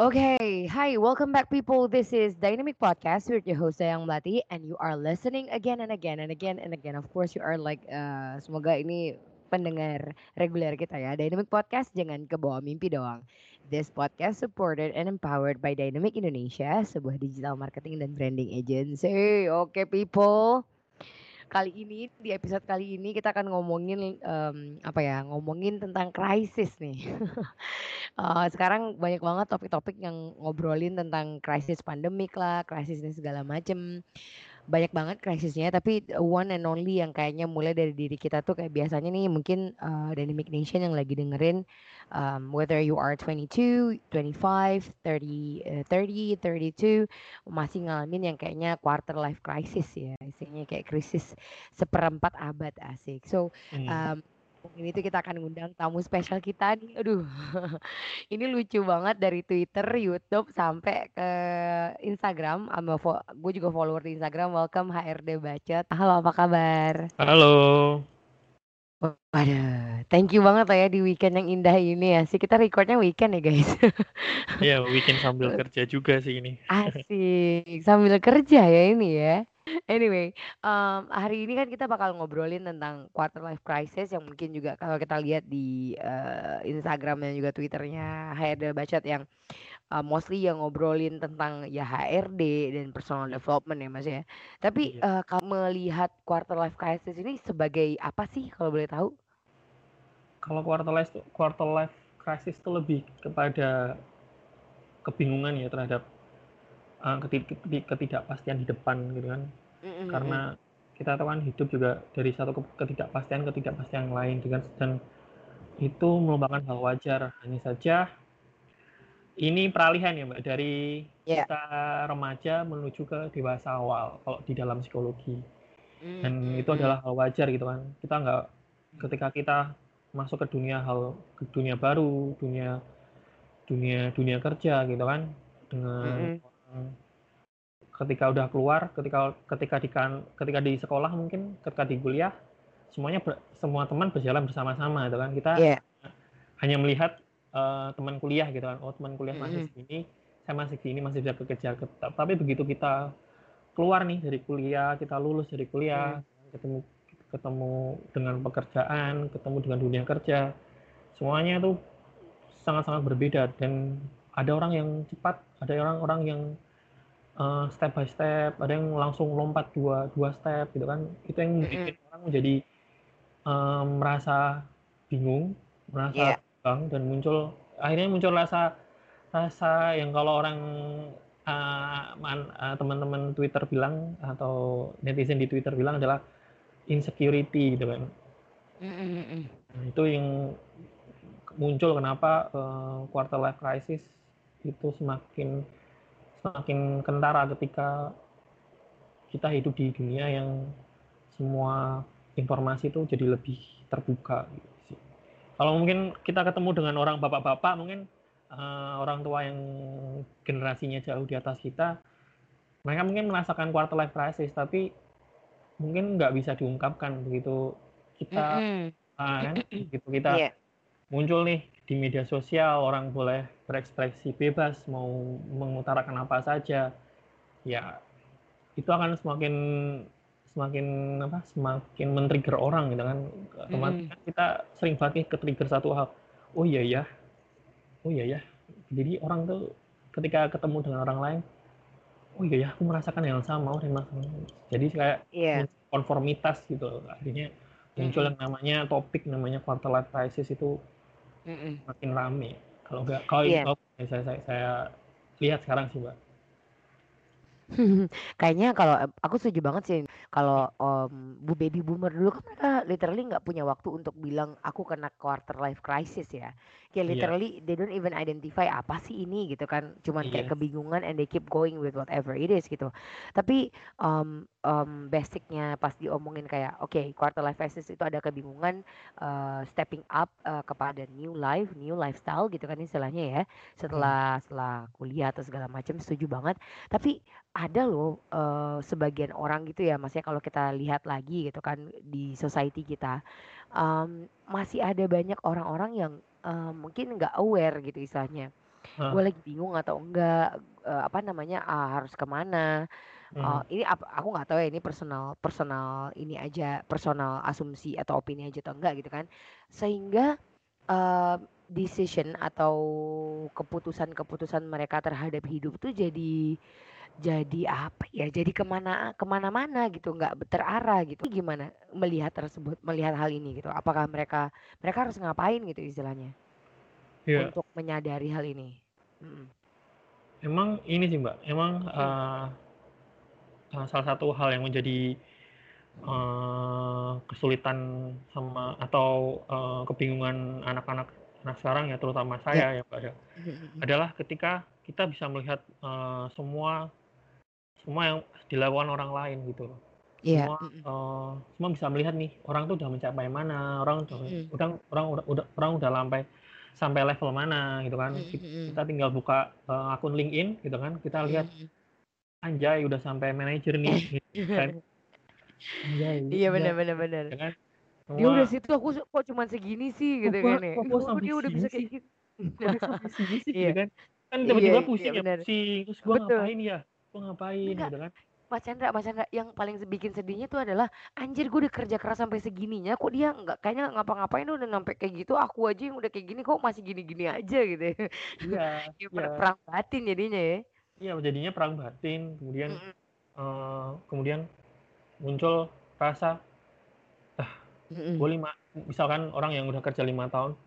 Okay, hi, welcome back, people. This is Dynamic Podcast with your host Sayang Melati, and you are listening again and again and again and again. Of course, you are like, uh, semoga ini pendengar reguler kita ya. Dynamic Podcast jangan kebawa mimpi doang. This podcast supported and empowered by Dynamic Indonesia, sebuah digital marketing dan branding agency. Oke, okay, people kali ini di episode kali ini kita akan ngomongin um, apa ya ngomongin tentang krisis nih. Uh, sekarang banyak banget topik-topik yang ngobrolin tentang krisis pandemik lah krisis ini segala macem banyak banget krisisnya tapi one and only yang kayaknya mulai dari diri kita tuh kayak biasanya nih mungkin uh, Dynamic Nation yang lagi dengerin um, whether you are 22, 25, 30, uh, 30, 32 masih ngalamin yang kayaknya quarter life crisis ya istilahnya kayak krisis seperempat abad asik so hmm. Ini tuh kita akan ngundang tamu spesial kita nih. Aduh. ini lucu banget dari Twitter, YouTube sampai ke Instagram. gue juga follower di Instagram. Welcome HRD Bacot. Halo, apa kabar? Halo. Waduh, thank you banget ya di weekend yang indah ini ya. Sih kita recordnya weekend ya guys. Iya, weekend sambil kerja juga sih ini. Asik, sambil kerja ya ini ya. Anyway, um, hari ini kan kita bakal ngobrolin tentang quarter life crisis yang mungkin juga kalau kita lihat di uh, Instagram dan juga Twitternya HRD Bacot yang uh, mostly yang ngobrolin tentang ya HRD dan personal development ya Mas ya. Tapi uh, kalau melihat quarter life crisis ini sebagai apa sih kalau boleh tahu? Kalau quarter life quarter life crisis itu lebih kepada kebingungan ya terhadap uh, ketidakpastian di depan gitu kan mm-hmm. karena kita tahu kan hidup juga dari satu ketidakpastian ketidakpastian yang lain dengan dan itu merupakan hal wajar hanya saja ini peralihan ya mbak dari yeah. kita remaja menuju ke dewasa awal kalau di dalam psikologi mm-hmm. dan itu adalah hal wajar gitu kan kita nggak ketika kita masuk ke dunia hal ke dunia baru dunia dunia dunia kerja gitu kan dengan mm-hmm. Ketika udah keluar ketika ketika di kan ketika di sekolah mungkin ketika di kuliah semuanya ber, semua teman berjalan bersama-sama gitu kan kita yeah. hanya melihat uh, teman kuliah gitu kan oh teman kuliah masih mm-hmm. segini saya masih segini masih bisa kekejar tapi begitu kita keluar nih dari kuliah kita lulus dari kuliah mm. ketemu ketemu dengan pekerjaan ketemu dengan dunia kerja semuanya itu sangat-sangat berbeda dan ada orang yang cepat ada orang-orang yang uh, step by step ada yang langsung lompat dua dua step gitu kan itu yang bikin mm-hmm. orang menjadi um, merasa bingung merasa yeah. bang dan muncul akhirnya muncul rasa rasa yang kalau orang uh, uh, teman-teman Twitter bilang atau netizen di Twitter bilang adalah insecurity gitu kan mm-hmm. nah, itu yang muncul kenapa uh, quarter life crisis itu semakin semakin kentara ketika kita hidup di dunia yang semua informasi itu jadi lebih terbuka gitu. Kalau mungkin kita ketemu dengan orang bapak-bapak mungkin uh, orang tua yang generasinya jauh di atas kita, mereka mungkin merasakan quarter life crisis tapi mungkin nggak bisa diungkapkan begitu kita mm -hmm. uh, kan gitu kita yeah. muncul nih di media sosial orang boleh berekspresi bebas mau mengutarakan apa saja ya itu akan semakin semakin apa semakin men-trigger orang gitu kan. Otomatis mm. kita sering banget ke trigger satu hal. Oh iya ya oh iya ya. Jadi orang tuh ketika ketemu dengan orang lain oh iya ya aku merasakan yang sama oh memang jadi kayak yeah. konformitas gitu akhirnya muncul mm yang namanya topik namanya quarter life crisis itu mm makin rame. Kalau nggak kalau yeah. saya, saya saya lihat sekarang sih mbak. Kayaknya kalau aku setuju banget sih kalau um, bu baby boomer dulu kan mereka literally nggak punya waktu untuk bilang aku kena quarter life crisis ya. Kayak iya. literally yeah. they don't even identify apa sih ini gitu kan. Cuman yeah. kayak iya. kebingungan and they keep going with whatever it is gitu. Tapi um, um, basicnya pas diomongin kayak oke okay, quarter life crisis itu ada kebingungan uh, stepping up uh, kepada new life, new lifestyle gitu kan istilahnya ya. Setelah hmm. setelah kuliah atau segala macam setuju banget. Tapi ada loh uh, sebagian orang gitu ya maksudnya kalau kita lihat lagi gitu kan di society kita um, masih ada banyak orang-orang yang uh, mungkin nggak aware gitu istilahnya uh. gue lagi bingung atau enggak uh, apa namanya uh, harus ke mana hmm. uh, ini apa aku nggak tahu ya ini personal personal ini aja personal asumsi atau opini aja atau enggak gitu kan sehingga uh, decision atau keputusan-keputusan mereka terhadap hidup tuh jadi jadi apa ya? Jadi ke mana ke mana-mana gitu nggak terarah gitu. Gimana melihat tersebut melihat hal ini gitu? Apakah mereka mereka harus ngapain gitu istilahnya? Yeah. untuk menyadari hal ini? Mm. emang ini sih mbak. Emang uh, uh, salah satu hal yang menjadi uh, kesulitan sama atau uh, kebingungan anak-anak anak sekarang ya terutama saya yeah. ya mbak ya adalah ketika kita bisa melihat uh, semua semua yang dilakukan orang lain gitu loh. Yeah. Semua uh, semua bisa melihat nih orang tuh udah mencapai mana, orang udah mm. udah orang udah, udah orang udah sampai sampai level mana gitu kan. Mm. Kita tinggal buka uh, akun LinkedIn gitu kan, kita lihat mm. anjay udah sampai manajer nih gitu kan. Anjay, iya benar benar benar. Ya kan? Dia udah situ aku kok cuma segini sih gitu kan ya. Kok, kok dia udah bisa kayak gitu. Kok sih gitu iya. kan. Kan tiba-tiba iya, pusing iya, ya pusing. Terus gua ngapain ya? Gue ngapain Enggak. gitu kan Mas Chandra, Mas Chandra, yang paling bikin sedihnya tuh adalah anjir gue udah kerja keras sampai segininya, kok dia nggak kayaknya ngapa-ngapain udah sampai kayak gitu, aku aja yang udah kayak gini kok masih gini-gini aja gitu. Iya. ya, ya. perang batin jadinya ya. Iya, jadinya perang batin, kemudian mm -hmm. uh, kemudian muncul rasa, ah, mm -hmm. gue lima, misalkan orang yang udah kerja lima tahun,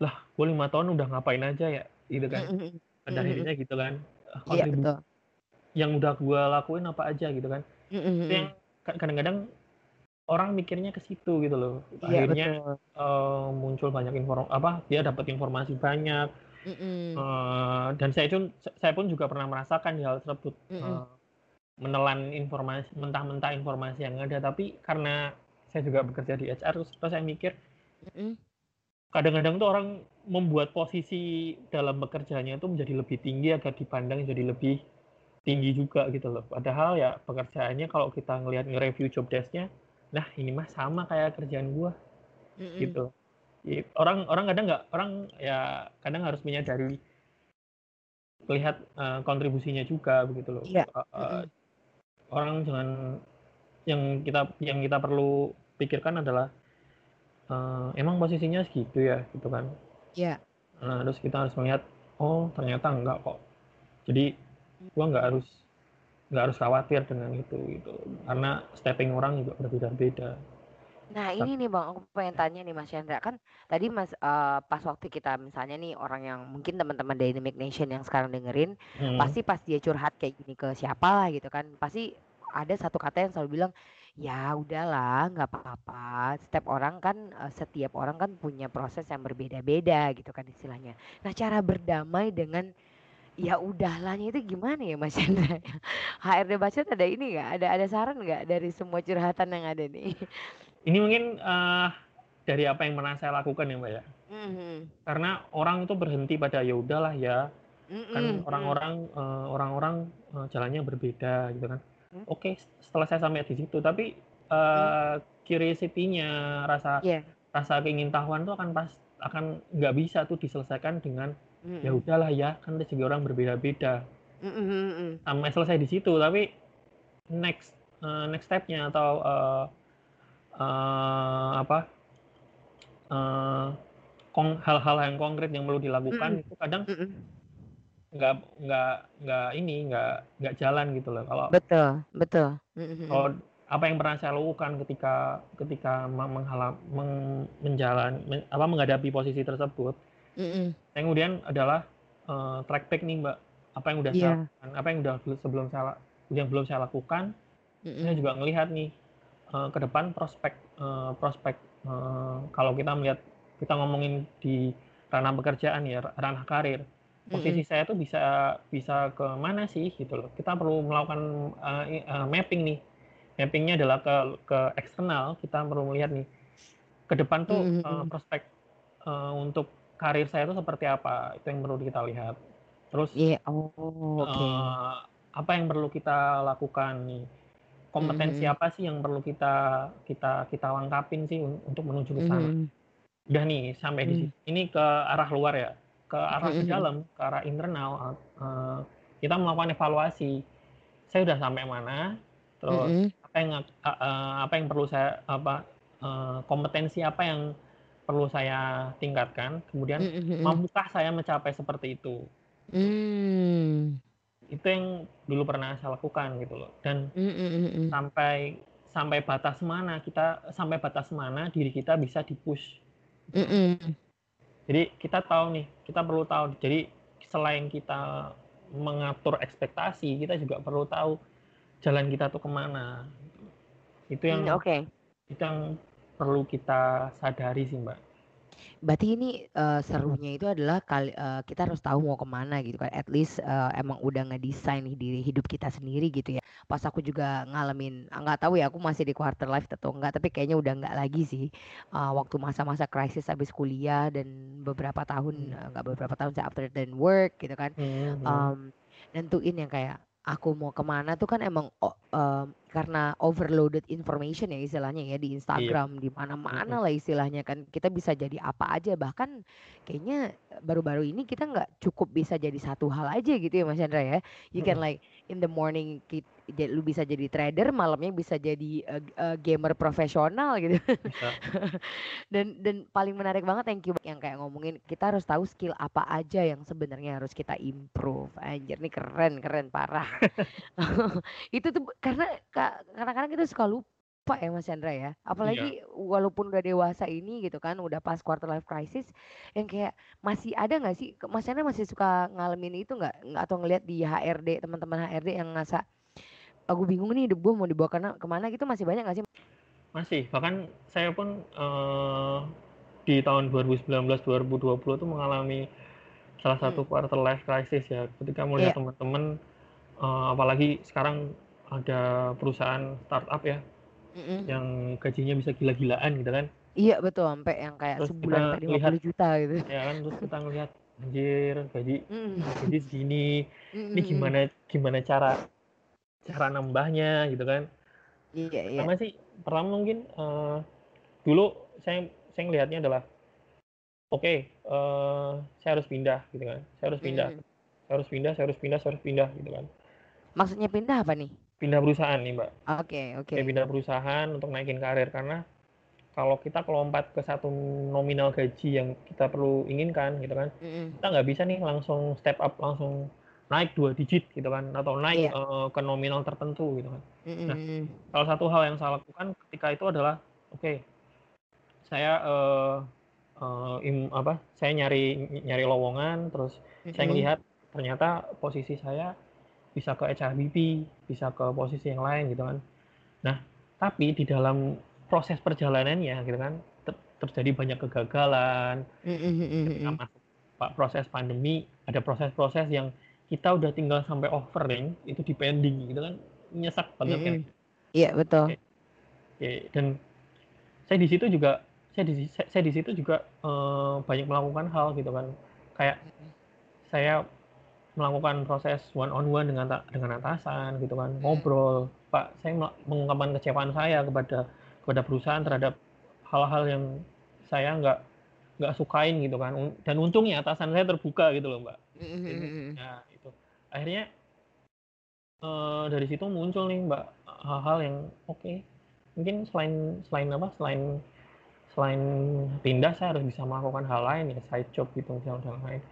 lah gue lima tahun udah ngapain aja ya, gitu kan. Mm -hmm. Pada akhirnya gitu kan. Iya betul yang udah gue lakuin apa aja gitu kan mm-hmm. yang kadang-kadang orang mikirnya ke situ gitu loh iya, akhirnya ya, uh, muncul banyak informasi apa dia dapat informasi banyak mm-hmm. uh, dan saya pun saya pun juga pernah merasakan hal tersebut mm-hmm. uh, menelan informasi mentah-mentah informasi yang ada tapi karena saya juga bekerja di HR terus, terus saya mikir mm-hmm. kadang-kadang tuh orang membuat posisi dalam bekerjanya itu menjadi lebih tinggi agar dipandang jadi lebih tinggi juga gitu loh. Padahal ya pekerjaannya kalau kita ngelihat nge-review job desk-nya, nah ini mah sama kayak kerjaan gua. Mm-mm. Gitu. Orang orang kadang nggak orang ya kadang harus menyadari melihat uh, kontribusinya juga begitu loh. Yeah. Uh, uh, orang jangan yang kita yang kita perlu pikirkan adalah uh, emang posisinya segitu ya gitu kan. Iya. Yeah. Nah, terus kita harus melihat oh ternyata enggak kok. Jadi gue nggak harus nggak harus khawatir dengan itu gitu karena stepping orang juga berbeda-beda Nah ini nih bang, aku pengen tanya nih Mas Chandra kan tadi Mas uh, pas waktu kita misalnya nih orang yang mungkin teman-teman Dynamic Nation yang sekarang dengerin hmm. pasti pas dia curhat kayak gini ke siapa lah gitu kan pasti ada satu kata yang selalu bilang ya udahlah nggak apa-apa setiap orang kan uh, setiap orang kan punya proses yang berbeda-beda gitu kan istilahnya. Nah cara berdamai dengan Ya udahlahnya itu gimana ya Mas Chandra? HRD Bacot ada ini nggak? Ada ada saran nggak dari semua curhatan yang ada nih? Ini mungkin uh, dari apa yang pernah saya lakukan ya Mbak ya. Mm-hmm. Karena orang itu berhenti pada ya udahlah ya. Mm-hmm. Kan orang-orang uh, orang-orang uh, jalannya berbeda gitu kan. Mm-hmm. Oke, setelah saya sampai di situ, tapi uh, mm-hmm. curiosity-nya, rasa yeah. rasa keingintahuan itu akan pas akan nggak bisa tuh diselesaikan dengan mm Ya udahlah ya, kan rezeki orang berbeda-beda. Mm-hmm. Sampai selesai di situ, tapi next uh, next stepnya atau uh, uh, apa uh, hal-hal yang konkret yang perlu dilakukan mm-hmm. itu kadang nggak mm-hmm. nggak nggak ini nggak nggak jalan gitu loh kalau betul betul kalau apa yang pernah saya lakukan ketika ketika menghalang meng, menjalan men, apa menghadapi posisi tersebut Mm-mm. Yang kemudian adalah uh, track back nih Mbak, apa yang udah yeah. saya lakukan, apa yang udah sebelum saya yang belum saya lakukan, Mm-mm. saya juga ngelihat nih uh, ke depan prospek uh, prospek uh, kalau kita melihat kita ngomongin di ranah pekerjaan ya ranah karir posisi mm-hmm. saya tuh bisa bisa ke mana sih gitu loh kita perlu melakukan uh, uh, mapping nih mappingnya adalah ke ke eksternal kita perlu melihat nih ke depan tuh mm-hmm. uh, prospek uh, untuk karir saya itu seperti apa itu yang perlu kita lihat terus yeah. oh, okay. uh, eh, apa yang perlu kita lakukan nih kompetensi mm. apa sih yang perlu kita kita kita lengkapin sih untuk menuju ke sana mm. udah nih sampai mm. di sini ini ke arah luar ya ke arah ke dalam, ke arah internal, uh, kita melakukan evaluasi. Saya sudah sampai mana, terus mm -hmm. apa yang uh, apa yang perlu saya apa uh, kompetensi apa yang perlu saya tingkatkan, kemudian mm -hmm. mampukah saya mencapai seperti itu. Mm. Itu yang dulu pernah saya lakukan gitu loh. Dan mm -hmm. sampai sampai batas mana kita sampai batas mana diri kita bisa dipush. Mm -hmm. Jadi kita tahu nih, kita perlu tahu. Jadi selain kita mengatur ekspektasi, kita juga perlu tahu jalan kita tuh ke mana. Itu yang hmm, okay. itu yang perlu kita sadari sih mbak. Berarti ini, uh, serunya itu adalah kali uh, kita harus tahu mau ke mana gitu kan, at least, uh, emang udah ngedesain nih diri hidup kita sendiri gitu ya. Pas aku juga ngalamin nggak tahu ya aku masih di quarter life atau enggak, tapi kayaknya udah nggak lagi sih, uh, waktu masa-masa krisis habis kuliah dan beberapa tahun, hmm. nggak beberapa tahun saya after then work gitu kan, hmm, um, nentuin yang kayak aku mau ke mana tuh kan emang um, karena overloaded information ya istilahnya ya di iya. Instagram iya. di mana-mana lah istilahnya kan. Kita bisa jadi apa aja bahkan kayaknya baru-baru ini kita nggak cukup bisa jadi satu hal aja gitu ya Mas Chandra ya. You can like in the morning kita lu bisa jadi trader malamnya bisa jadi uh, uh, gamer profesional gitu. Dan dan paling menarik banget thank you yang kayak ngomongin kita harus tahu skill apa aja yang sebenarnya harus kita improve. Anjir nih keren keren parah. Itu tuh karena kadang-kadang kita suka lupa ya Mas Chandra ya. Apalagi iya. walaupun udah dewasa ini gitu kan, udah pas quarter life crisis, yang kayak masih ada nggak sih, Mas Chandra masih suka ngalamin itu nggak? Atau ngelihat di HRD teman-teman HRD yang ngasa aku bingung nih hidup gue mau dibawa ke mana, ke mana gitu masih banyak nggak sih? Masih, bahkan saya pun uh, di tahun 2019-2020 tuh mengalami salah satu hmm. quarter life crisis ya. Ketika melihat yeah. teman-teman, uh, apalagi sekarang ada perusahaan startup ya, mm-hmm. yang gajinya bisa gila-gilaan gitu kan. Iya betul, sampai yang kayak terus sebulan 50 lihat, juta gitu. Ya kan, terus kita ngelihat anjir gaji mm. gaji segini, mm. ini gimana gimana cara cara nambahnya gitu kan iya iya pertama sih pertama mungkin uh, dulu saya saya ngelihatnya adalah oke okay, uh, eh, saya harus pindah gitu kan saya harus pindah mm. saya harus pindah saya harus pindah saya harus pindah gitu kan maksudnya pindah apa nih pindah perusahaan nih mbak oke okay, oke okay. pindah perusahaan untuk naikin karir karena kalau kita kelompat ke satu nominal gaji yang kita perlu inginkan gitu kan mm -hmm. kita nggak bisa nih langsung step up langsung naik dua digit gitu kan atau naik yeah. Iya. uh, ke nominal tertentu gitu kan. Mm-hmm. Nah, salah satu hal yang saya lakukan ketika itu adalah oke, okay, saya uh, uh, im, apa? Saya nyari nyari lowongan terus mm-hmm. saya melihat ternyata posisi saya bisa ke HRBP, bisa ke posisi yang lain gitu kan. Nah, tapi di dalam proses perjalanannya gitu kan ter- terjadi banyak kegagalan. Mm-hmm. Ketika masuk pak proses pandemi ada proses-proses yang kita udah tinggal sampai offering itu depending gitu kan nyesek banget kan iya betul Oke. Oke. dan saya di situ juga saya di saya, di situ juga uh, banyak melakukan hal gitu kan kayak saya melakukan proses one on one dengan dengan atasan gitu kan ngobrol. Pak saya mengungkapkan kecewaan saya kepada kepada perusahaan terhadap hal-hal yang saya nggak nggak sukain gitu kan. Dan untungnya atasan saya terbuka gitu loh mbak. Nah akhirnya uh, dari situ muncul nih mbak hal-hal yang oke. Okay, mungkin selain selain apa selain selain pindah saya harus bisa melakukan hal lain ya side job gitu misalnya hal lain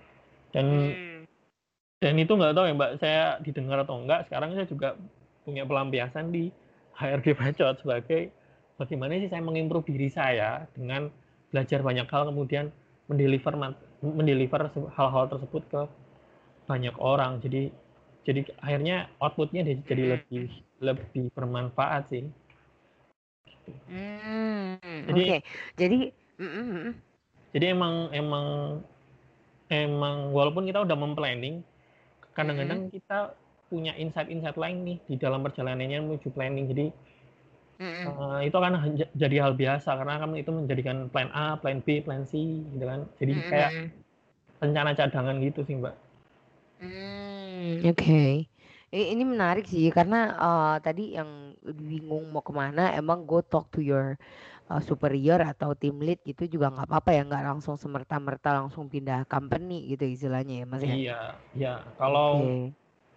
dan hmm. Dan itu nggak tahu ya mbak saya didengar atau enggak sekarang saya juga punya pelampiasan di HRD Bacot sebagai bagaimana sih saya mengimprove diri saya dengan belajar banyak hal kemudian mendeliver mendeliver hal-hal tersebut ke banyak orang jadi jadi akhirnya outputnya jadi hmm. lebih lebih bermanfaat sih hmm, jadi okay. jadi mm, mm, mm. jadi emang emang emang walaupun kita udah memplanning kadang-kadang mm. kita punya insight-insight lain nih di dalam perjalanannya menuju planning jadi mm. uh, itu akan jadi hal biasa karena kan itu menjadikan plan A, plan B, plan C gitu kan jadi mm. kayak rencana cadangan gitu sih mbak Hmm, oke. ini menarik sih karena, uh, tadi yang bingung mau ke mana emang go talk to your, uh, superior atau tim lead gitu juga nggak apa-apa ya nggak langsung semerta-merta langsung pindah company gitu istilahnya ya mas ya Iya, ya. Kalau oke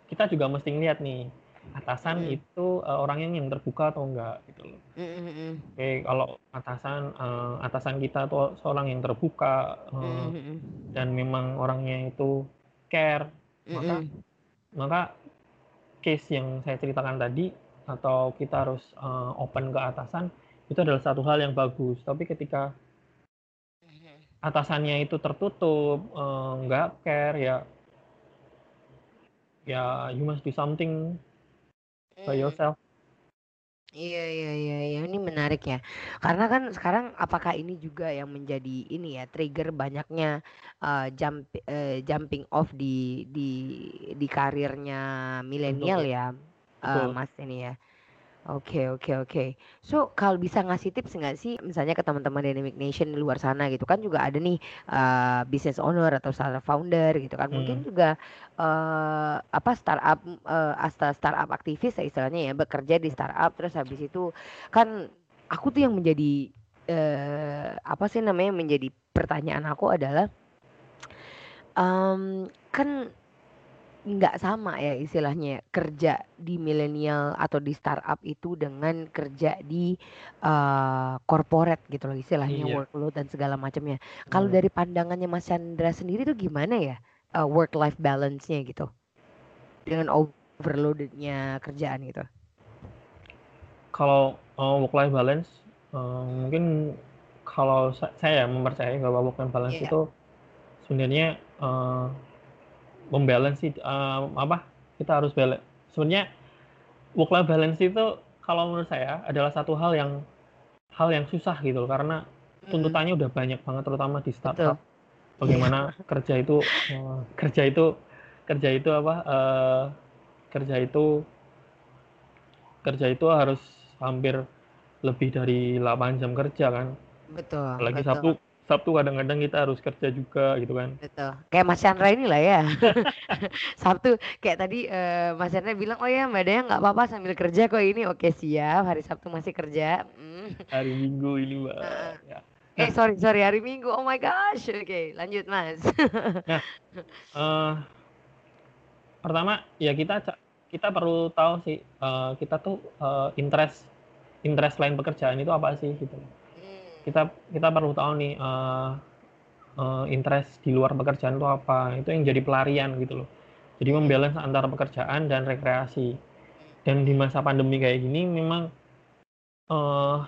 kita juga mesti ngeliat nih, atasan Mm, itu uh, orangnya yang terbuka atau enggak gitu loh. mm, mm, mm, Oke, kalau atasan uh, atasan kita tuh seorang yang terbuka uh, mm, mm, dan memang orangnya itu care, mm, maka mm. maka case yang saya ceritakan tadi atau kita harus uh, open ke atasan itu adalah satu hal yang bagus. Tapi ketika atasannya itu tertutup, uh, nggak care ya ya you must do something by Mm. yourself. Iya iya iya iya ini menarik ya. Karena kan sekarang apakah ini juga yang menjadi ini ya trigger banyaknya uh, jump eh, jumping off di di di karirnya milenial Betul, ya, uh. Mas ini ya. Oke oke oke. So kalau bisa ngasih tips nggak sih misalnya ke teman-teman Dynamic Nation di luar sana gitu kan juga ada nih uh, business owner atau startup founder gitu kan mungkin Hmm. juga uh, apa startup uh, asta startup aktivis ya istilahnya ya bekerja di startup terus habis itu kan aku tuh yang menjadi eh apa sih namanya menjadi pertanyaan aku adalah em, kan nggak sama ya istilahnya ya, kerja di milenial atau di startup itu dengan kerja di eh, corporate gitu loh istilahnya Iya. workload dan segala macamnya. Kalau Hmm. dari pandangannya Mas Chandra sendiri tuh gimana ya work life balance-nya gitu dengan overloadednya kerjaan gitu? Kalau uh, work life balance uh, mungkin kalau sa- saya mempercayai bahwa work life balance Iya. itu sebenarnya uh, membalance uh, apa kita harus balance. Sebenarnya work life balance itu kalau menurut saya adalah satu hal yang hal yang susah gitu loh karena Mm-mm. tuntutannya udah banyak banget terutama di Betul. startup. Bagaimana kerja itu uh, kerja itu kerja itu apa uh, kerja itu kerja itu harus hampir lebih dari 8 jam kerja kan. Betul, Apalagi betul. Sabtu Sabtu kadang-kadang kita harus kerja juga gitu kan. Betul. Kayak Mas Chandra ini lah ya. Sabtu kayak tadi eh, Mas Chandra bilang, "Oh ya, Mbak Daya nggak apa-apa sambil kerja kok ini." Oke, siap. Hari Sabtu masih kerja. Mm. Hari Minggu ini, Mbak. Heeh. Ya. Eh, sorry, sorry hari Minggu. Oh my gosh. Oke, lanjut, Mas. Nah, eh, pertama ya kita kita perlu tahu sih eh, kita tuh eh, interest interest lain pekerjaan itu apa sih gitu. Hmm, Kita kita perlu tahu nih eh, eh, interest di luar pekerjaan itu apa. Itu yang jadi pelarian gitu loh. Jadi membalance antara pekerjaan dan rekreasi. Dan di masa pandemi kayak gini memang eh,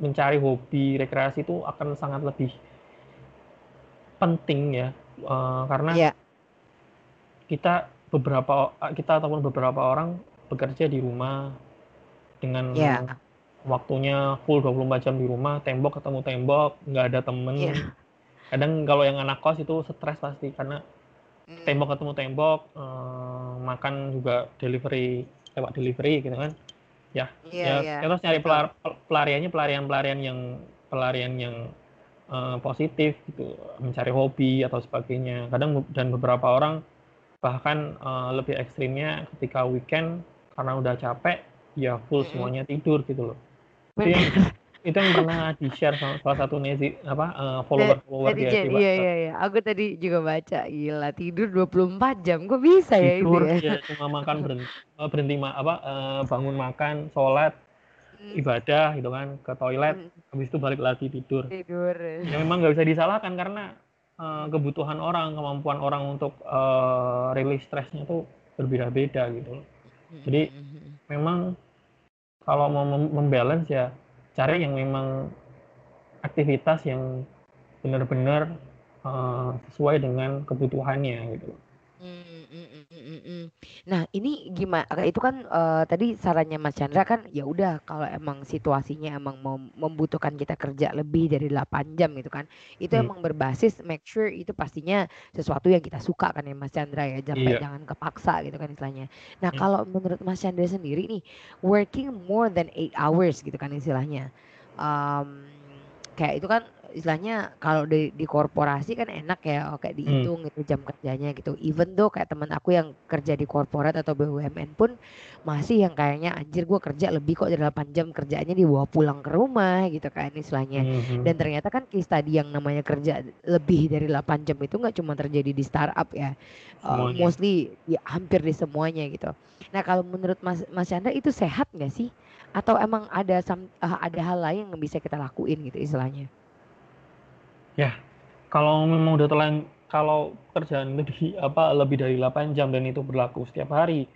mencari hobi rekreasi itu akan sangat lebih penting ya Eh, karena Iya. kita beberapa kita ataupun beberapa orang bekerja di rumah dengan Iya. Waktunya full 24 jam di rumah, tembok ketemu tembok, nggak ada temen. Iya. Kadang kalau yang anak kos itu stres pasti karena Mm, tembok ketemu tembok, eh, makan juga delivery lewat delivery gitu kan. Ya, Iya, ya kita harus nyari pelar- pelariannya pelarian-pelarian yang pelarian yang eh, positif gitu, mencari hobi atau sebagainya. Kadang dan beberapa orang bahkan eh, lebih ekstrimnya ketika weekend karena udah capek ya full semuanya tidur gitu loh. Itu yang itu yang pernah di share sama salah satu nezi apa eh, follower-follower dia Netizen, di iya iya iya. Aku tadi juga baca, gila tidur 24 jam. Kok bisa ya itu Tidur ya? ya cuma makan berhenti, berhenti ma- apa eh, bangun makan, sholat, Mm, ibadah gitu kan, ke toilet, mm, habis itu balik lagi tidur. Tidur. Ya memang nggak bisa disalahkan karena eh, kebutuhan orang, kemampuan orang untuk eh, rilis stresnya tuh berbeda-beda gitu loh. Jadi Mm, mm, mm. memang kalau mau mem- membalance ya cari yang memang aktivitas yang benar-benar eh, sesuai dengan kebutuhannya gitu. Mm, mm, mm, mm, mm, mm. Nah, ini gimana? Itu kan eh, tadi sarannya Mas Chandra kan ya udah kalau emang situasinya emang mau membutuhkan kita kerja lebih dari 8 jam gitu kan. Itu Hmm. emang berbasis make sure itu pastinya sesuatu yang kita suka kan ya Mas Chandra ya. Sampai Iya. jangan kepaksa gitu kan istilahnya. Nah, Hmm. kalau menurut Mas Chandra sendiri nih working more than 8 hours gitu kan istilahnya. Em, kayak itu kan istilahnya kalau di, di korporasi kan enak ya, oh, kayak Hmm. dihitung itu jam kerjanya gitu. Even though kayak teman aku yang kerja di korporat atau BUMN pun masih yang kayaknya anjir gue kerja lebih kok dari 8 jam kerjanya dibawa pulang ke rumah gitu kan istilahnya. Mhm. Dan ternyata kan case tadi yang namanya kerja lebih dari 8 jam itu nggak cuma terjadi di startup ya. Uh, mostly ya hampir di semuanya gitu. Nah, kalau menurut Mas Mas Chandra itu sehat nggak sih? Atau emang ada some- uh, ada hal lain yang bisa kita lakuin gitu istilahnya? Kalau memang udah telan kalau pekerjaan itu di apa lebih dari 8 jam dan itu berlaku setiap hari,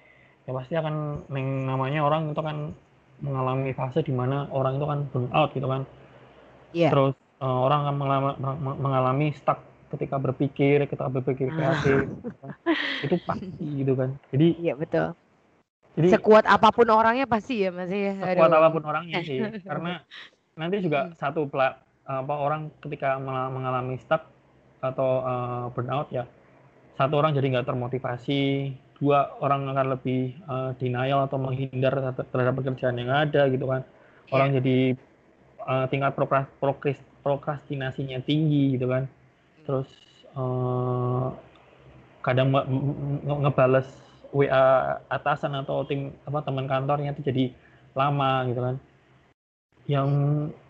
ya pasti akan yang namanya orang itu kan mengalami fase di mana orang itu kan burn out gitu kan. Iya. Terus eh, orang akan mengalami, mengalami stuck ketika berpikir, ketika berpikir Ah. kreatif, gitu kan. itu pasti gitu kan. Jadi Iya betul. jadi Sekuat apa pun orangnya pasti ya Mas ya. sekuat Aduh. apa pun orangnya sih, karena nanti juga satu pela- apa orang ketika mengalami stuck atau eh, burnout ya satu orang jadi nggak termotivasi dua orang akan lebih eh, denial atau menghindar terhadap- pekerjaan yang ada gitu kan. Orang jadi eh, tingkat prokras- prokris- prokrastinasinya tinggi gitu kan. Terus eh, kadang nge- ngebales WA atasan atau tim apa teman kantornya itu jadi lama gitu kan. Yang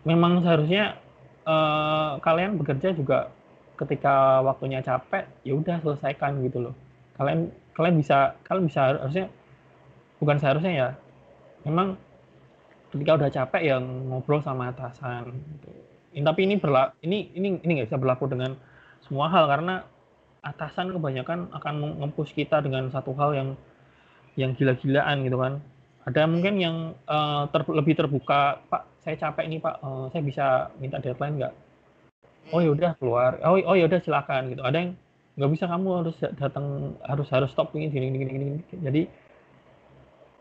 memang seharusnya eh, kalian bekerja juga ketika waktunya capek ya udah selesaikan gitu loh kalian kalian bisa kalian bisa harusnya bukan seharusnya ya memang ketika udah capek ya ngobrol sama atasan gitu. Ini- tapi ini berla ini ini ini nggak bisa berlaku dengan semua hal karena atasan kebanyakan akan nge-push kita dengan satu hal yang yang gila-gilaan gitu kan ada mungkin yang eh, ter- lebih terbuka pak saya capek nih pak. Eh, saya bisa minta deadline nggak? Oh ya udah keluar. Oh oh ya udah silakan gitu. Ada yang nggak bisa kamu harus datang harus harus stop ini gini gini gini, gini. jadi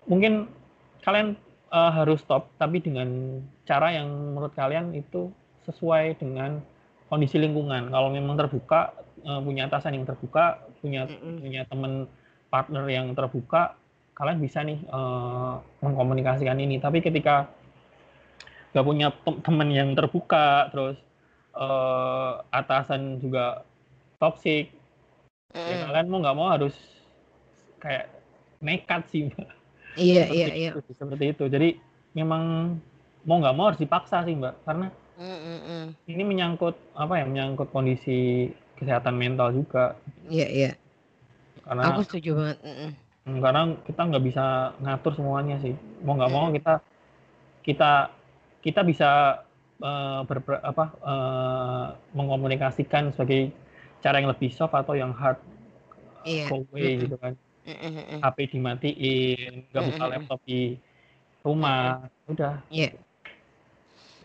mungkin kalian eh, harus stop tapi dengan cara yang menurut kalian itu sesuai dengan kondisi lingkungan. Kalau memang terbuka eh, punya atasan yang terbuka punya Mm-mm. punya teman partner yang terbuka kalian bisa nih eh, mengkomunikasikan ini. Tapi ketika nggak punya tem- teman yang terbuka terus eh, atasan juga toxic ya Mm. kalian mau nggak mau harus kayak nekat sih mbak Iya seperti iya iya. itu, seperti itu jadi memang mau nggak mau harus dipaksa sih mbak karena Mm, mm, mm. ini menyangkut apa ya menyangkut kondisi kesehatan mental juga Iya iya. karena Aku setuju banget. Mm, mm. Hmm, karena kita nggak bisa ngatur semuanya sih mau nggak mau Mm. kita kita kita bisa eh, berper- apa eh, mengkomunikasikan sebagai cara yang lebih soft atau yang hard Iya. go away Mm-mm. gitu kan Mm, mm, mm. HP dimatiin nggak buka Mm-mm. laptop di rumah udah Iya.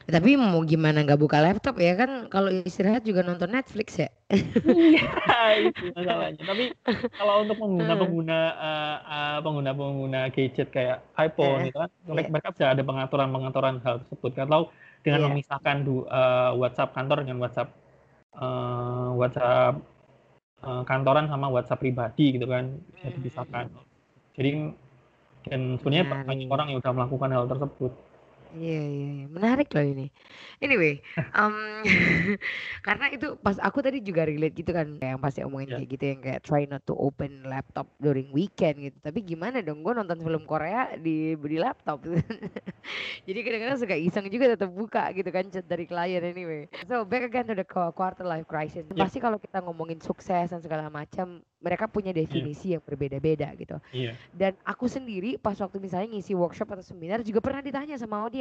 Tapi mau gimana nggak buka laptop ya kan kalau istirahat juga nonton Netflix ya. itu masalahnya tapi kalau untuk pengguna Hmm. pengguna eh, eh, pengguna pengguna gadget kayak iPhone Eh, itu kan iya. mereka, bisa ada pengaturan pengaturan hal tersebut kalau dengan Iya. memisahkan du- eh, WhatsApp kantor dengan WhatsApp eh, WhatsApp eh, kantoran sama WhatsApp pribadi gitu kan bisa Hmm. dipisahkan jadi dan sebenarnya Menarik. banyak orang yang sudah melakukan hal tersebut Iya, iya, iya. Menarik loh ini. Anyway, em, karena itu pas aku tadi juga relate gitu kan, kayak yang pasti omongin Ya. kayak gitu yang kayak try not to open laptop during weekend gitu. Tapi gimana dong, gue nonton film Korea di di laptop. Jadi kadang-kadang suka iseng juga tetap buka gitu kan chat dari klien anyway. So back again to the qu- quarter life crisis. Ya. Pasti kalau kita ngomongin sukses dan segala macam, mereka punya definisi yang berbeda-beda gitu. iya Dan aku sendiri pas waktu misalnya ngisi workshop atau seminar juga pernah ditanya sama audiens,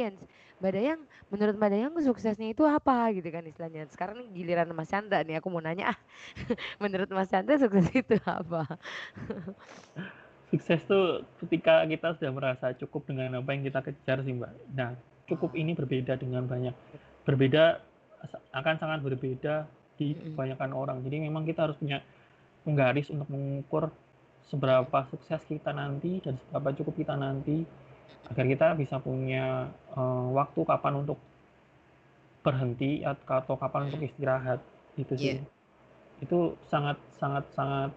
Mbak Dayang, menurut Mbak Dayang suksesnya itu apa gitu kan istilahnya. Sekarang nih giliran Mas Chandra nih aku mau nanya ah, menurut Mas Chandra sukses itu apa? sukses tuh ketika kita sudah merasa cukup dengan apa yang kita kejar sih mbak. Nah cukup ini berbeda dengan banyak berbeda akan sangat berbeda di kebanyakan orang. Jadi memang kita harus punya penggaris untuk mengukur seberapa sukses kita nanti dan seberapa cukup kita nanti agar kita bisa punya eh, waktu kapan untuk berhenti atau kapan untuk istirahat gitu sih. Iya. Itu sangat sangat sangat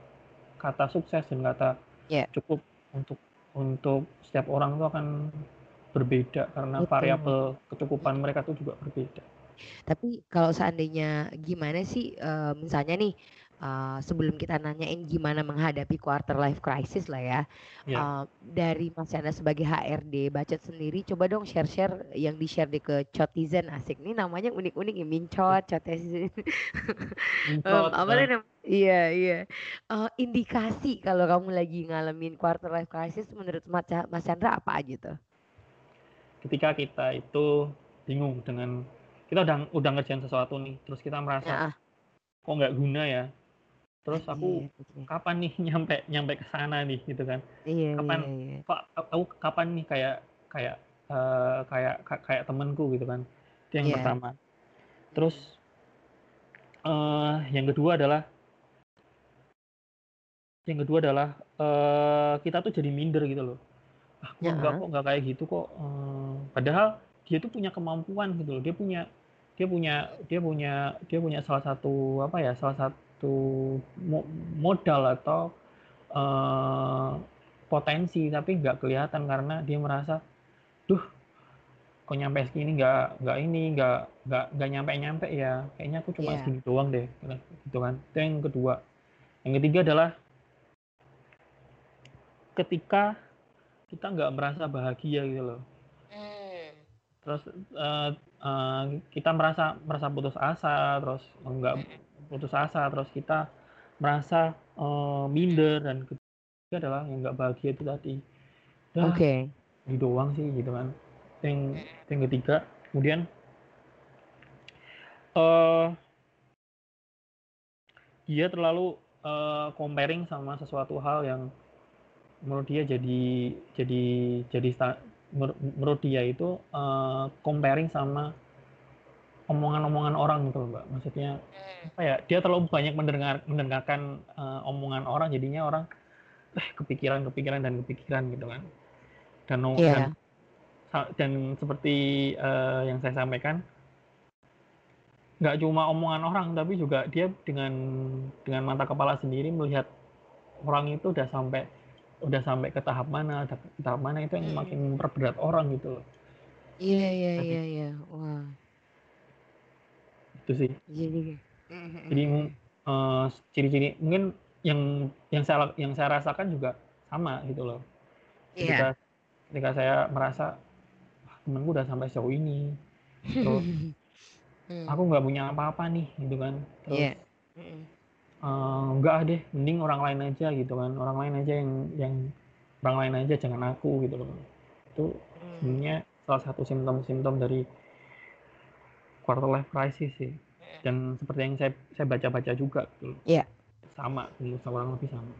kata sukses dan kata Iya. cukup untuk untuk setiap orang itu akan berbeda karena Betul. variabel kecukupan mereka itu juga berbeda. Tapi kalau seandainya gimana sih, uh, misalnya nih, uh, sebelum kita nanyain gimana menghadapi quarter life crisis lah ya, yeah. uh, dari Mas Chandra sebagai HRD Bacot sendiri, coba dong share-share yang di-share di ke Chotizen, asik nih namanya unik-unik ya, Mincot, Chotizen. um, apa ya. namanya Iya iya, uh, indikasi kalau kamu lagi ngalamin quarter life crisis menurut Mas Chandra apa aja tuh? ketika kita itu bingung dengan kita udah udah ngerjain sesuatu nih terus kita merasa ya. kok nggak guna ya terus aku iya, kapan nih nyampe nyampe ke sana nih gitu kan. Iya, kapan iya, iya. Pak, aku kapan nih kayak kayak uh, kayak kayak temanku gitu kan. Itu yang yeah. pertama. Terus uh, yang kedua adalah yang kedua adalah uh, kita tuh jadi minder gitu loh. Ah kok nggak kok nggak kayak gitu kok hmm, padahal dia tuh punya kemampuan gitu loh. Dia punya dia punya dia punya dia punya salah satu apa ya salah satu modal atau uh, potensi tapi nggak kelihatan karena dia merasa duh kok nyampe segini nggak nggak ini nggak nggak nggak nyampe nyampe ya kayaknya aku cuma yeah. segini doang deh gitu kan itu yang kedua yang ketiga adalah ketika kita nggak merasa bahagia gitu loh hmm. terus uh, uh, kita merasa merasa putus asa terus nggak hmm. Putus asa terus kita merasa uh, minder dan ketiga adalah yang nggak bahagia itu tadi oke okay. ini doang sih gitu kan yang yang ketiga kemudian uh, dia terlalu uh, comparing sama sesuatu hal yang menurut dia jadi jadi jadi menurut dia itu uh, comparing sama omongan-omongan orang gitu loh mbak maksudnya hmm. apa ya dia terlalu banyak mendengar mendengarkan uh, omongan orang jadinya orang eh kepikiran kepikiran dan kepikiran gitu kan dan yeah. dan, dan seperti uh, yang saya sampaikan nggak cuma omongan orang tapi juga dia dengan dengan mata kepala sendiri melihat orang itu udah sampai udah sampai ke tahap mana, ke tahap mana itu yang makin memperberat orang gitu loh. Iya iya iya iya. Wah. Itu sih. Jadi jadi uh, ciri-ciri mungkin yang yang saya yang saya rasakan juga sama gitu loh. Ketika yeah. ketika saya merasa temenku udah sampai sejauh ini, terus aku nggak punya apa-apa nih gitu kan. Terus yeah uh, enggak deh mending orang lain aja gitu kan orang lain aja yang yang orang lain aja jangan aku gitu loh itu hmm. sebenarnya salah satu simptom-simptom dari quarter life crisis sih. Hmm. dan seperti yang saya saya baca-baca juga gitu Iya. sama kurang lebih sama.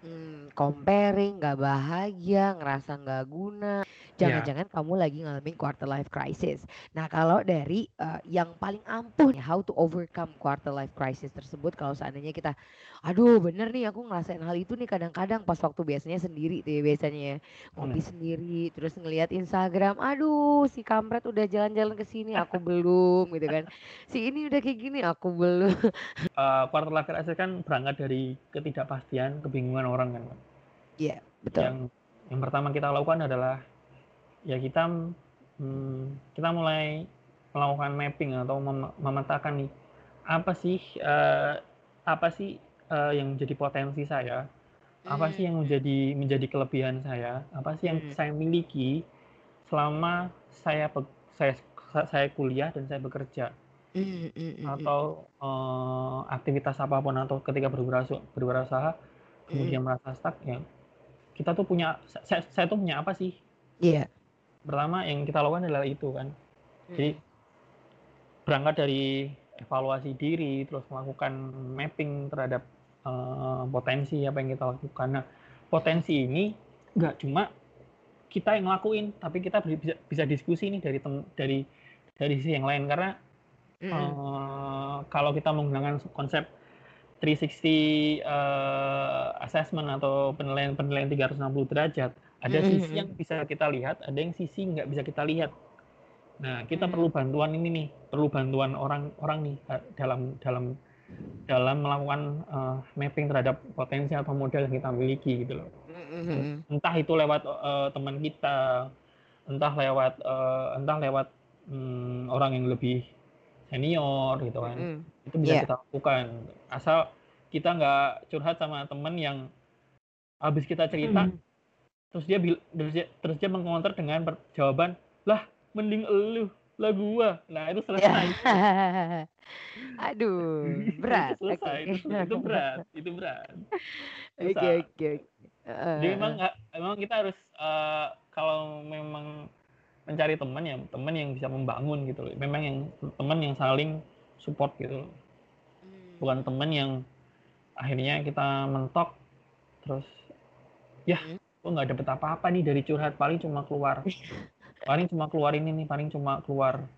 Hmm, comparing nggak bahagia ngerasa nggak guna Iya. Jangan-jangan kamu lagi ngalamin quarter life crisis. Nah, kalau dari uh, yang paling ampuh how to overcome quarter life crisis tersebut kalau seandainya kita aduh bener nih aku ngerasain hal itu nih kadang-kadang pas waktu biasanya sendiri tuh ya biasanya ya. Ngopi sendiri terus ngelihat Instagram, aduh si kampret udah jalan-jalan ke sini aku belum gitu kan. Si ini udah kayak gini aku belum. uh, quarter life crisis kan berangkat dari ketidakpastian, kebingungan orang kan. Iya, yeah, betul. Yang yang pertama kita lakukan adalah ya kita hmm, kita mulai melakukan mapping atau mem memetakan nih apa sih uh, apa sih uh, yang menjadi potensi saya? Apa sih yang hmm. menjadi menjadi kelebihan saya? Apa sih yang hmm. saya miliki selama saya saya saya kuliah dan saya bekerja? Hmm, hmm, atau uh, aktivitas apa pun atau ketika berwirausaha berwirausaha kemudian merasa stuck ya kita tuh punya saya, saya tuh punya apa sih? Iya. yeah pertama yang kita lakukan adalah itu kan hmm. jadi berangkat dari evaluasi diri terus melakukan mapping terhadap uh, potensi apa yang kita lakukan nah potensi ini nggak cuma kita yang ngelakuin tapi kita bisa bisa diskusi nih dari tem, dari dari sisi yang lain karena mm. uh, kalau kita menggunakan konsep 360 uh, eh, assessment atau penilaian penilaian 360 derajat ada mm -hmm. sisi yang bisa kita lihat, ada yang sisi nggak bisa kita lihat. Nah, kita mm. perlu bantuan ini nih, perlu bantuan orang-orang nih dalam dalam dalam melakukan uh, mapping terhadap potensi atau modal yang kita miliki gitu loh. Mm-hmm. Entah itu lewat uh, teman kita, entah lewat uh, entah lewat um, orang yang lebih senior gitu kan Mm. itu bisa Iya. kita lakukan asal kita nggak curhat sama temen yang habis kita cerita Mm. Terus dia terus dia, terus dia mengkomentar dengan jawaban lah mending elu lah gua. Nah itu selesai. Aduh, berat. itu selesai. Oke. itu, itu berat itu berat. Oke, oke, jadi memang heeh. nggak- memang kita harus eh, kalau memang mencari teman ya teman yang bisa membangun gitu loh. Memang yang teman yang saling support gitu loh. Bukan teman yang akhirnya kita mentok terus ya Hmm. Gue nggak dapet apa-apa nih dari curhat. Paling cuma keluar. Paling cuma keluar ini nih paling cuma keluar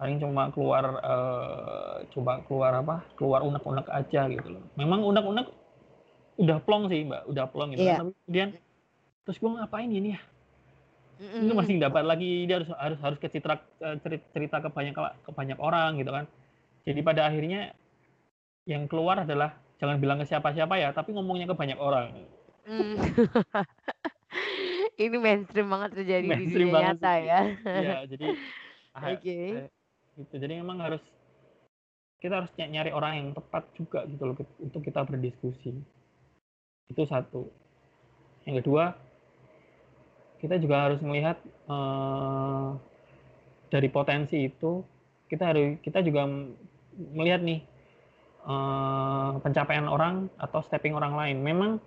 paling cuma keluar eh, coba keluar apa? Keluar unek-unek aja gitu loh. Memang unek-unek udah plong sih mbak. Udah plong gitu kan. tapi kemudian terus gue ngapain ini ya? Mm-mm. itu masih dapat lagi. Dia harus harus harus ke citra eh, ceri- cerita ke banyak ke banyak orang gitu kan. Jadi pada akhirnya yang keluar adalah jangan bilang ke siapa-siapa ya tapi ngomongnya ke banyak orang Mm. Ini mainstream banget terjadi di Mainstream dunia banget nyata sih. ya. ya jadi ah, Oke. eh, gitu jadi memang harus kita harus ny- nyari orang yang tepat juga gitu loh untuk kita berdiskusi itu satu yang kedua kita juga harus melihat eh, dari potensi itu kita harus kita juga melihat nih eh, pencapaian orang atau stepping orang lain memang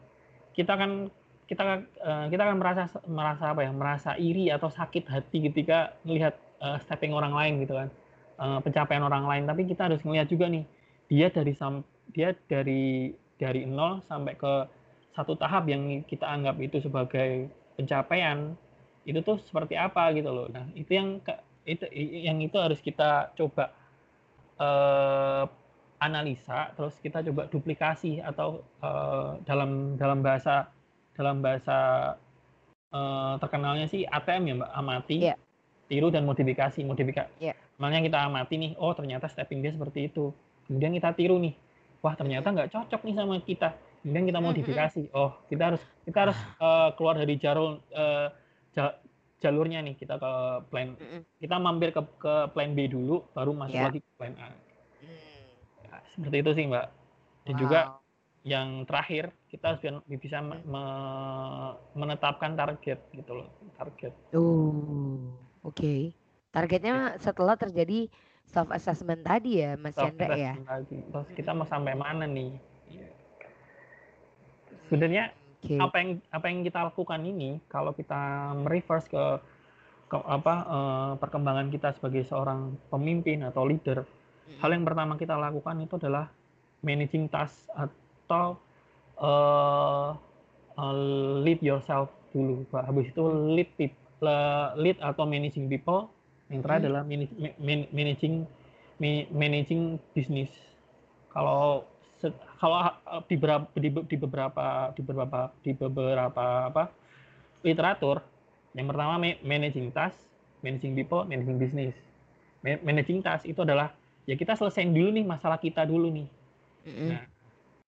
kita kan kita eh, kita kan merasa merasa apa ya merasa iri atau sakit hati ketika melihat eh, stepping orang lain gitu kan. Eh, pencapaian orang lain. Tapi kita harus melihat juga nih dia dari sam dia dari dari nol sampai ke satu tahap yang kita anggap itu sebagai pencapaian itu tuh seperti apa gitu loh. Nah itu yang itu yang itu harus kita coba eh, analisa terus kita coba duplikasi atau eh, dalam dalam bahasa dalam bahasa eh, terkenalnya sih ATM ya mbak amati Iya. tiru dan modifikasi modifikasi. Iya. makanya kita amati nih oh ternyata stepping dia seperti itu. Kemudian kita tiru nih wah ternyata nggak cocok nih sama kita. Kemudian kita modifikasi oh kita harus kita harus eh, keluar dari jalur eh, ja- jalurnya nih kita ke plan kita mampir ke ke plan B dulu baru masuk Iya. lagi ke plan A seperti itu sih mbak dan juga Wow. yang terakhir kita harus bi- bisa me- me- menetapkan target gitu loh target Oh, oke. Targetnya setelah terjadi self assessment tadi ya, Mas Chandra ya. lagi terus kita mau sampai mana nih sebenarnya Oke. apa yang apa yang kita lakukan ini kalau kita mereverse ke ke apa eh, perkembangan kita sebagai seorang pemimpin atau leader hal yang pertama kita lakukan itu adalah managing task atau eh, eh, lead yourself dulu Pak. habis itu lead le- lead atau managing people yang terakhir Mhm. adalah manage- ma- man- managing ma- managing bisnis kalau kalau uh, di beberapa di, di beberapa di beberapa di beberapa apa literatur yang pertama ma- managing task managing people managing business Ma- managing task itu adalah ya kita selesaiin dulu nih masalah kita dulu nih. Mm-mm. Nah,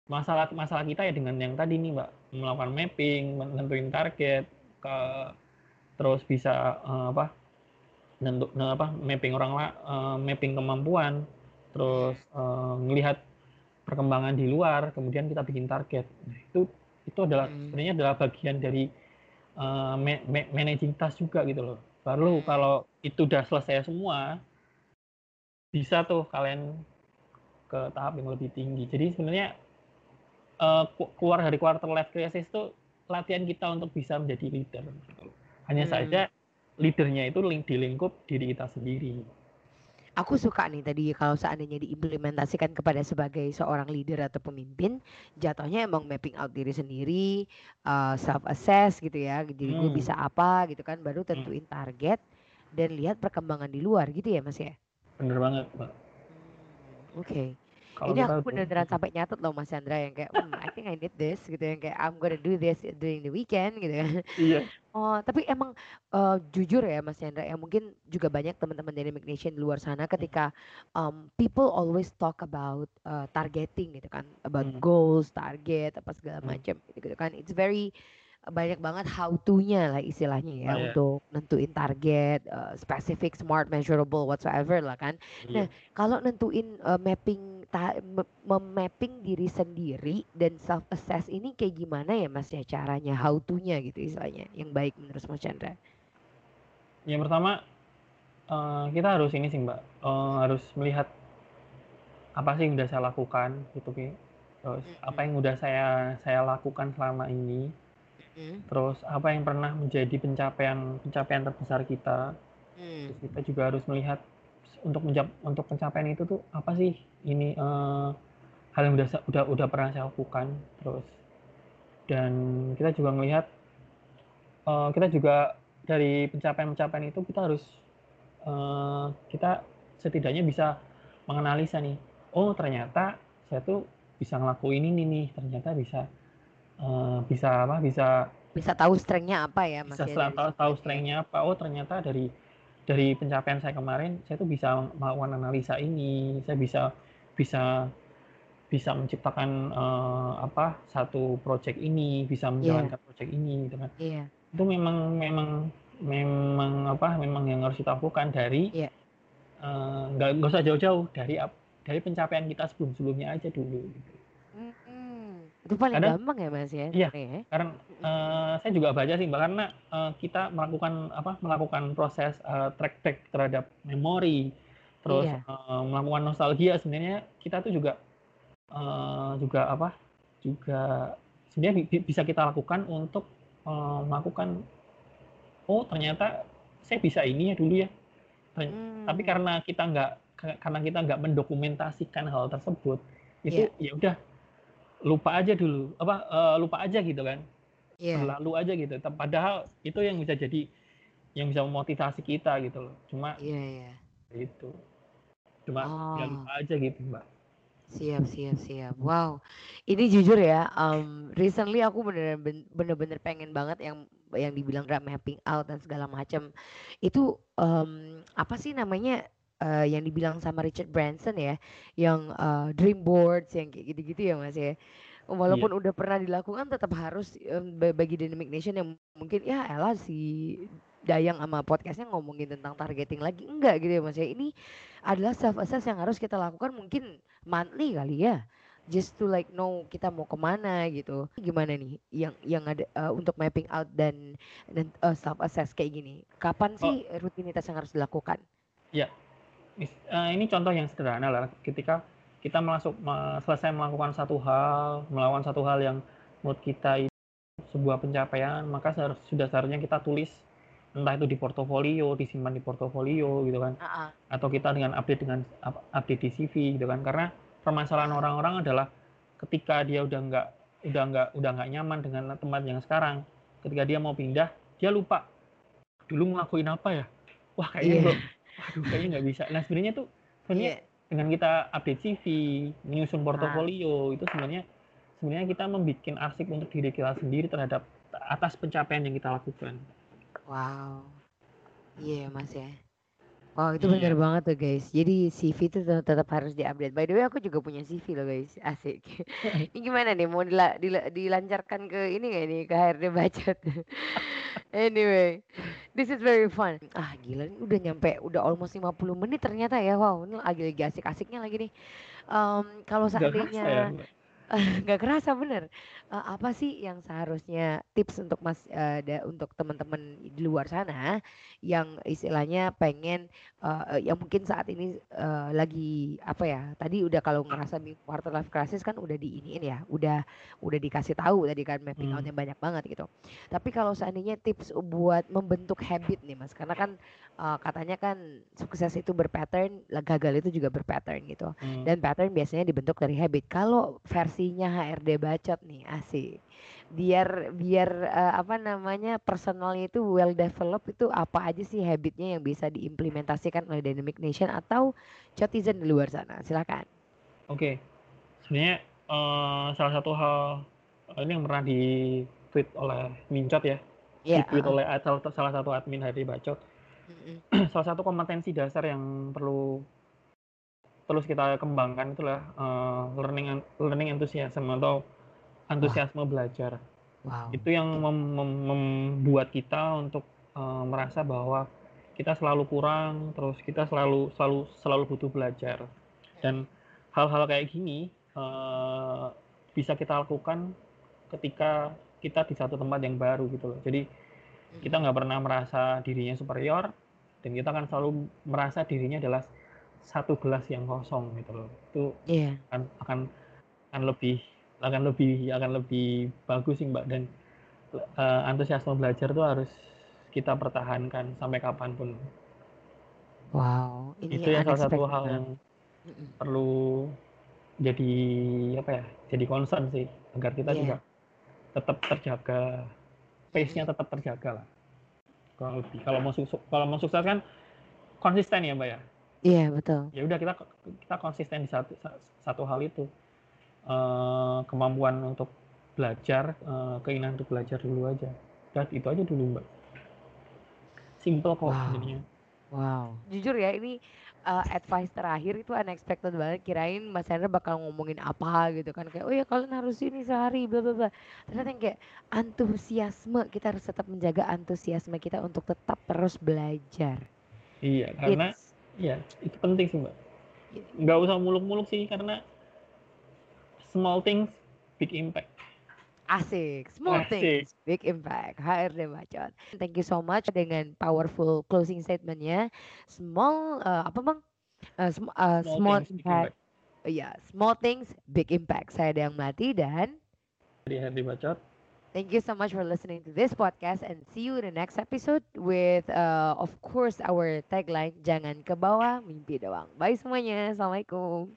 masalah masalah kita ya dengan yang tadi nih mbak. Melakukan mapping menentuin target ke terus bisa eh, apa nentu, nah, apa mapping orang la, eh, mapping kemampuan terus ngelihat perkembangan di luar kemudian kita bikin target. Nah, itu itu adalah Hmm. sebenarnya adalah bagian dari eh, ma- ma- managing task juga gitu loh. Baru kalau itu udah selesai semua bisa tuh kalian ke tahap yang lebih tinggi jadi sebenarnya eh, ku- keluar dari quarter life crisis itu latihan kita untuk bisa menjadi leader hanya Hmm. saja leadernya itu link di lingkup diri kita sendiri Aku suka nih tadi kalau seandainya diimplementasikan kepada sebagai seorang leader atau pemimpin, jatuhnya emang mapping out diri sendiri, self assess gitu ya. Jadi gue Hmm. bisa apa gitu kan, baru tentuin target dan lihat perkembangan di luar gitu ya Mas ya. Bener banget mbak Hmm, Oke. kalau Ini aku beneran sampai nyatet loh Mas Chandra yang kayak, hmm, I think I need this gitu yang kayak I'm gonna do this during the weekend gitu kan. iya Oh, tapi emang eh, jujur ya Mas Chandra, ya mungkin juga banyak teman-teman Dynamic Nation di luar sana ketika um, people always talk about uh, targeting gitu kan, about Hmm. goals, target, apa segala Hmm. macam gitu, gitu kan. It's very banyak banget how to-nya lah istilahnya ya Oh, iya. untuk nentuin target, uh, specific, smart, measurable, whatsoever lah kan. Nah, Iya. kalau nentuin uh, mapping ta me memapping diri sendiri dan self assess ini kayak gimana ya Mas ya caranya, how to-nya gitu istilahnya yang baik menurut Mas Chandra? Yang pertama, uh, kita harus ini sih Mbak, uh, harus melihat apa sih yang udah saya lakukan gitu Ki. Terus apa yang udah saya saya lakukan selama ini. Mhm. Terus apa yang pernah menjadi pencapaian pencapaian terbesar kita. Mmm. Terus kita juga harus melihat untuk mencap untuk pencapaian itu tuh apa sih ini, eee, hal yang udah udah udah pernah saya lakukan. Terus dan kita juga melihat eee, kita juga dari pencapaian-pencapaian itu kita harus eee, kita setidaknya bisa menganalisa nih, "Oh ternyata saya tuh bisa ngelakuin ini nih, ternyata bisa, eee, bisa apa, bisa" Bisa tahu strength-nya apa ya Mas bisa ya tahu tahu ya? strength-nya apa, oh ternyata dari dari pencapaian saya kemarin, saya tuh bisa melakukan analisa ini, saya bisa bisa bisa menciptakan, eee, apa, satu project ini, bisa menjalankan project ini gitu kan. Iya. Itu memang memang memang apa, memang yang harus kita lakukan dari Iya. eee, nggak usah jauh-jauh, dari dari pencapaian kita sebelum-sebelumnya aja dulu gitu. Itu paling Kadang gampang ya Mas ya iya, ya? karena eee, saya juga baca sih Mbak, karena, eee, kita melakukan apa, melakukan proses, eee, track back terhadap memori, terus, Iya. eee, melakukan nostalgia sebenarnya kita tuh juga, eee, juga apa, juga sebenarnya bi bi bisa kita lakukan untuk, eee, melakukan, "Oh ternyata saya bisa ini ya dulu ya." Ten tapi karena kita nggak ka karena kita nggak mendokumentasikan hal tersebut, itu Iya. ya udah lupa aja dulu, apa, eee, lupa aja gitu kan. Iya. Berlalu aja gitu, padahal itu yang bisa jadi yang bisa memotivasi kita gitu loh. Cuma Iya iya. itu, cuma ya Oh. lupa aja gitu Mbak. Siap siap siap. Wow, ini jujur ya, mmm, recently aku beneran ben bener-bener pengen banget yang yang dibilang nggak mapping out dan segala macam. Itu, mmm, apa sih namanya, eee, yang dibilang sama Richard Branson ya, yang, eee, dream boards yang kayak gitu-gitu ya Mas ya. Walaupun udah pernah dilakukan tetap harus, ba bagi Dynamic Nation yang mungkin, "Ya elah si Dayang sama podcast-nya ngomongin tentang targeting lagi." Enggak gitu ya Mas ya. Ini adalah self assess yang harus kita lakukan mungkin monthly kali ya, just to like know kita mau ke mana gitu. Gimana nih yang yang ada, eee, untuk mapping out dan dan, eee, self assess kayak gini, kapan Oh. sih rutinitas yang harus dilakukan? Iya. Eee, ini contoh yang sederhana lah, ketika kita masuk selesai melakukan satu hal, melakukan satu hal yang menurut kita itu sebuah pencapaian, maka seharus sudah seharusnya kita tulis, entah itu di portofolio, disimpan di portofolio gitu kan, atau kita dengan update dengan up update di CV gitu kan. Karena permasalahan orang-orang adalah ketika dia udah nggak udah nggak udah nggak nyaman dengan tempat yang sekarang, ketika dia mau pindah, dia lupa, "Dulu ngelakuin apa ya? Wah kayaknya Iya. belum waduh kayaknya nggak bisa." Nah sebenarnya tuh sebenarnya Iya. dengan kita update CV, menyusun Ah. portofolio, itu sebenarnya sebenarnya kita membikin arsip untuk diri kita sendiri terhadap atas pencapaian yang kita lakukan. Wow. Iya ya Mas ya. Wow itu Iya. bener banget tuh guys. Jadi CV itu te tetap harus di-update. By the way aku juga punya CV loh guys, asik. Ini gimana nih mau dila dila dilancarkan ke ini nggak nih, ke HRD Bacot? Anyway, this is very fun. Ah gila nih udah nyampe, udah almost 50 menit ternyata ya. Wow ini lagi lagi asik-asiknya lagi nih. Mmm, kalau Nggak kerasa ya seandainya Mbak? nggak kerasa bener. Eee, apa sih yang seharusnya tips untuk Mas, eee, da untuk teman-teman di luar sana yang istilahnya pengen, eee, yang mungkin saat ini, eee, lagi apa ya, tadi udah kalau ngerasa di quarter life crisis kan udah diiniin ya, udah udah dikasih tahu tadi kan mapping Mmm. out-nya banyak banget gitu. Tapi kalau seandainya tips buat membentuk habit nih Mas, karena kan, eee, katanya kan sukses itu ber-pattern, gagal itu juga ber-pattern gitu. Mmm. Dan pattern biasanya dibentuk dari habit. Kalau versinya HRD Bacot nih, asik. Biar biar, eee, apa namanya, personalnya itu well developed itu apa aja sih habit-nya yang bisa diimplementasikan oleh Dynamic Nation atau Cotizen di luar sana? Silakan. Oke. Sebenarnya, eee, salah satu hal, ini yang pernah di-tweet oleh Mincot ya, Iya, di-tweet heeh. oleh salah salah satu admin HRD Bacot. Mhm. Salah satu kompetensi dasar yang perlu terus kita kembangkan itulah, eee, learning learning enthusiasm atau Wah. antusiasme belajar. Wow. Itu yang mem- mem- membuat kita untuk uh, merasa bahwa kita selalu kurang, terus kita selalu selalu selalu butuh belajar. Dan hal-hal kayak gini uh, bisa kita lakukan ketika kita di satu tempat yang baru gitu loh. Jadi kita nggak pernah merasa dirinya superior dan kita akan selalu merasa dirinya adalah satu gelas yang kosong gitu loh. Itu Iya. akan akan akan lebih akan lebih akan lebih bagus sih Mbak dan uh, antusiasme belajar tuh harus kita pertahankan sampai kapan pun. Wow, ini Itu yang salah satu hal yang perlu jadi apa ya? Jadi concern sih agar kita Iya. juga tetap terjaga pace-nya tetap terjaga lah. Kurang lebih. Kalau mau sukses kalau mau sukses kan konsisten ya Mbak ya. Iya, betul. Ya udah kita kita konsisten di satu satu hal itu. Eh, kemampuan untuk belajar, eh, keinginan untuk belajar dulu aja. Dan itu aja dulu Mbak. Simple kok Wow. jadinya. Wow. Jujur ya, ini uh, advice terakhir itu unexpected banget. Kirain Mas Hendra bakal ngomongin apa gitu kan. Kayak, oh ya kalian harus ini sehari, bla bla bla. Ternyata yang kayak antusiasme. Kita harus tetap menjaga antusiasme kita untuk tetap terus belajar. Iya, karena It's, ya itu penting sih Mbak. Iya. Nggak usah muluk-muluk sih karena small things big impact. asik. Small Asik. things, big impact. HRD Bacot. Thank you so much dengan powerful closing statementnya. Small, uh, apa bang? Uh, sm- uh, Small small things big impact. impact. Iya, small things, big impact. Saya Dayang Melati dan Jadi Herdi Bacot. Thank you so much for listening to this podcast and see you in the next episode with uh, of course our tagline jangan ke bawah mimpi doang. Bye semuanya. Assalamualaikum.